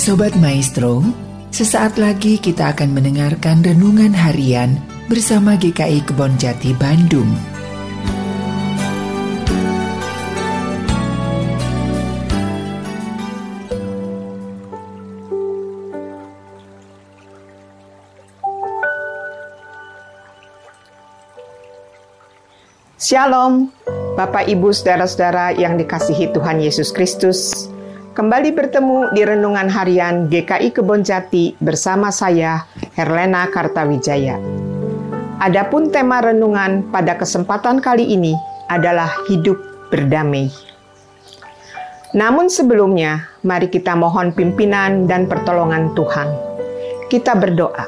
Sobat Maestro, sesaat lagi kita akan mendengarkan renungan harian bersama GKI Kebon Jati Bandung. Shalom, Bapak Ibu saudara-saudara yang dikasihi Tuhan Yesus Kristus. Kembali bertemu di Renungan Harian GKI Kebon Jati bersama saya, Herlena Kartawijaya. Adapun tema renungan pada kesempatan kali ini adalah hidup berdamai. Namun sebelumnya, mari kita mohon pimpinan dan pertolongan Tuhan. Kita berdoa.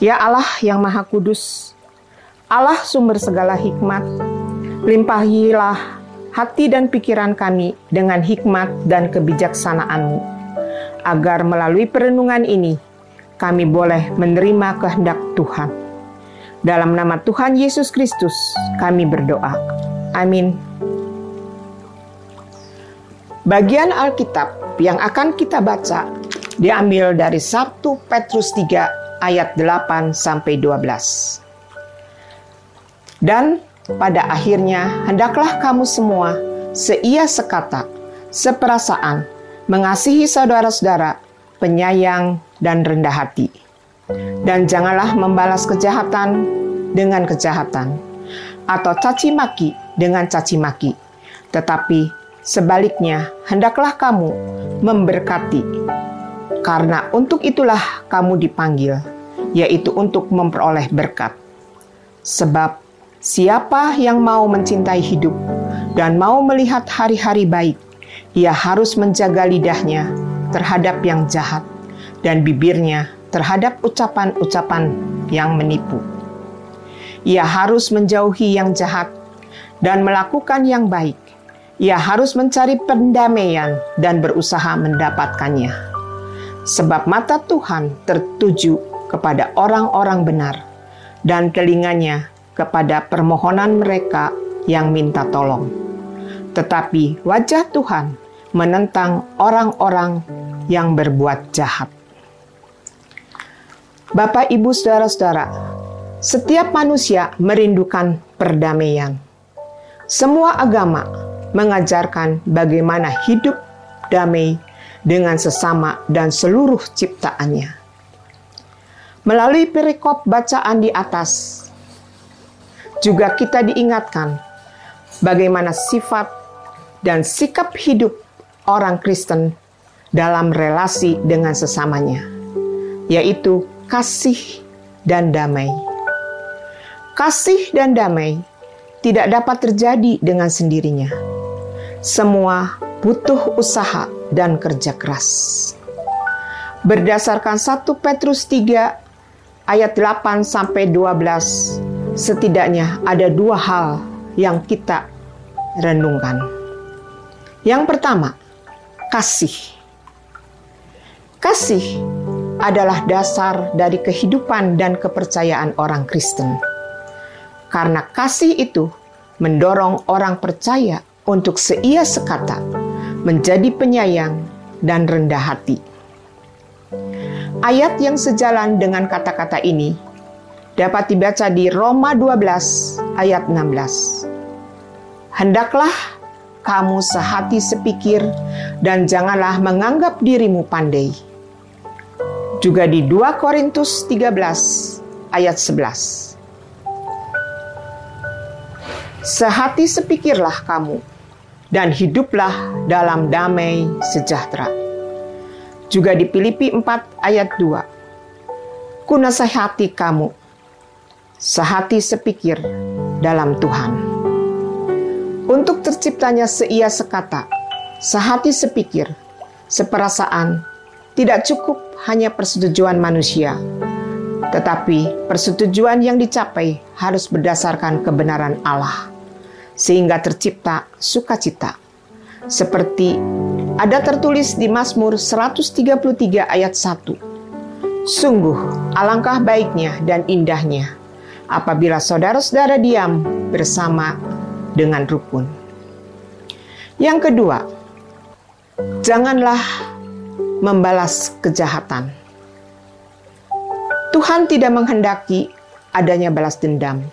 Ya Allah yang Maha Kudus, Allah sumber segala hikmat, limpahilah hati dan pikiran kami dengan hikmat dan kebijaksanaan-Mu, agar melalui perenungan ini kami boleh menerima kehendak Tuhan. Dalam nama Tuhan Yesus Kristus, kami berdoa. Amin. Bagian Alkitab yang akan kita baca diambil dari 1 Petrus 3 ayat 8 sampai 12. Dan pada akhirnya, hendaklah kamu semua seia sekata, seperasaan, mengasihi saudara-saudara, penyayang dan rendah hati. Dan janganlah membalas kejahatan dengan kejahatan, atau caci maki dengan caci maki, tetapi sebaliknya hendaklah kamu memberkati, karena untuk itulah kamu dipanggil, yaitu untuk memperoleh berkat. Sebab Siapa yang mau mencintai hidup dan mau melihat hari-hari baik, ia harus menjaga lidahnya terhadap yang jahat dan bibirnya terhadap ucapan-ucapan yang menipu. Ia harus menjauhi yang jahat dan melakukan yang baik. Ia harus mencari pendamaian dan berusaha mendapatkannya. Sebab mata Tuhan tertuju kepada orang-orang benar dan telinganya kepada permohonan mereka yang minta tolong. Tetapi wajah Tuhan menentang orang-orang yang berbuat jahat. Bapak, Ibu, saudara-saudara, setiap manusia merindukan perdamaian. Semua agama mengajarkan bagaimana hidup damai dengan sesama dan seluruh ciptaannya. Melalui perikop bacaan di atas, juga kita diingatkan bagaimana sifat dan sikap hidup orang Kristen dalam relasi dengan sesamanya, yaitu kasih dan damai. Kasih dan damai tidak dapat terjadi dengan sendirinya. Semua butuh usaha dan kerja keras. Berdasarkan 1 Petrus 3 ayat 8 sampai 12 setidaknya ada dua hal yang kita renungkan. Yang pertama, kasih. Kasih adalah dasar dari kehidupan dan kepercayaan orang Kristen. Karena kasih itu mendorong orang percaya untuk seia sekata, menjadi penyayang dan rendah hati. Ayat yang sejalan dengan kata-kata ini dapat dibaca di Roma 12 ayat 16. Hendaklah kamu sehati sepikir dan janganlah menganggap dirimu pandai. Juga di 2 Korintus 13 ayat 11. Sehati sepikirlah kamu dan hiduplah dalam damai sejahtera. Juga di Filipi 4 ayat 2. Kunasehati kamu sehati sepikir dalam Tuhan. Untuk terciptanya seia sekata, sehati sepikir, seperasaan, tidak cukup hanya persetujuan manusia, tetapi persetujuan yang dicapai harus berdasarkan kebenaran Allah, sehingga tercipta sukacita. Seperti ada tertulis di Mazmur 133 ayat 1. Sungguh, alangkah baiknya dan indahnya apabila saudara-saudara diam bersama dengan rukun. Yang kedua, Janganlah membalas kejahatan. Tuhan tidak menghendaki adanya balas dendam.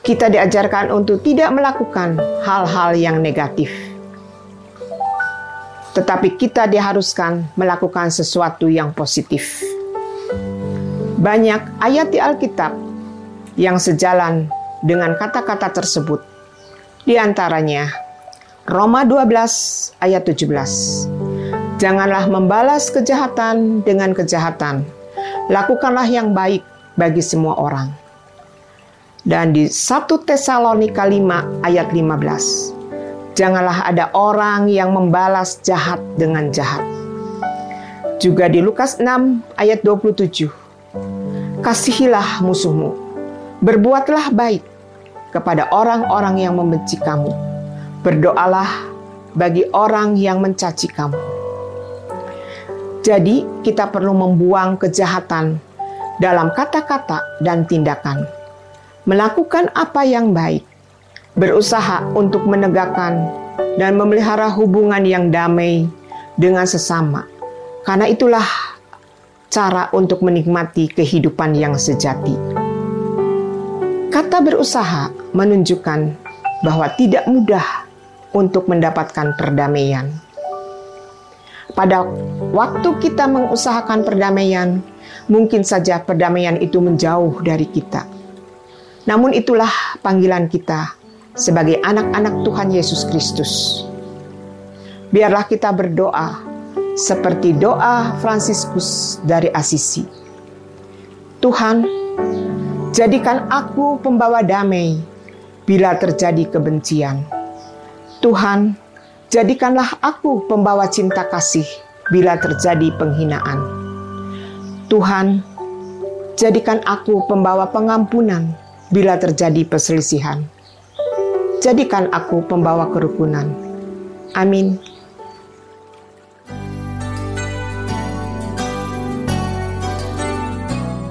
Kita diajarkan untuk tidak melakukan hal-hal yang negatif, tetapi kita diharuskan melakukan sesuatu yang positif. Banyak ayat di Alkitab yang sejalan dengan kata-kata tersebut. Di antaranya Roma 12 ayat 17. Janganlah membalas kejahatan dengan kejahatan. Lakukanlah yang baik bagi semua orang. Dan di 1 Tesalonika 5 ayat 15. Janganlah ada orang yang membalas jahat dengan jahat. Juga di Lukas 6 ayat 27 Kasihilah musuhmu, berbuatlah baik kepada orang-orang yang membenci kamu. Berdoalah bagi orang yang mencaci kamu. Jadi, kita perlu membuang kejahatan dalam kata-kata dan tindakan, melakukan apa yang baik, berusaha untuk menegakkan dan memelihara hubungan yang damai dengan sesama. Karena itulah cara untuk menikmati kehidupan yang sejati. Kata berusaha menunjukkan bahwa tidak mudah untuk mendapatkan perdamaian. Pada waktu kita mengusahakan perdamaian, mungkin saja perdamaian itu menjauh dari kita. Namun itulah panggilan kita sebagai anak-anak Tuhan Yesus Kristus. Biarlah kita berdoa seperti doa Fransiskus dari Asisi. Tuhan, jadikan aku pembawa damai bila terjadi kebencian. Tuhan, jadikanlah aku pembawa cinta kasih bila terjadi penghinaan. Tuhan, jadikan aku pembawa pengampunan bila terjadi perselisihan. Jadikan aku pembawa kerukunan. Amin.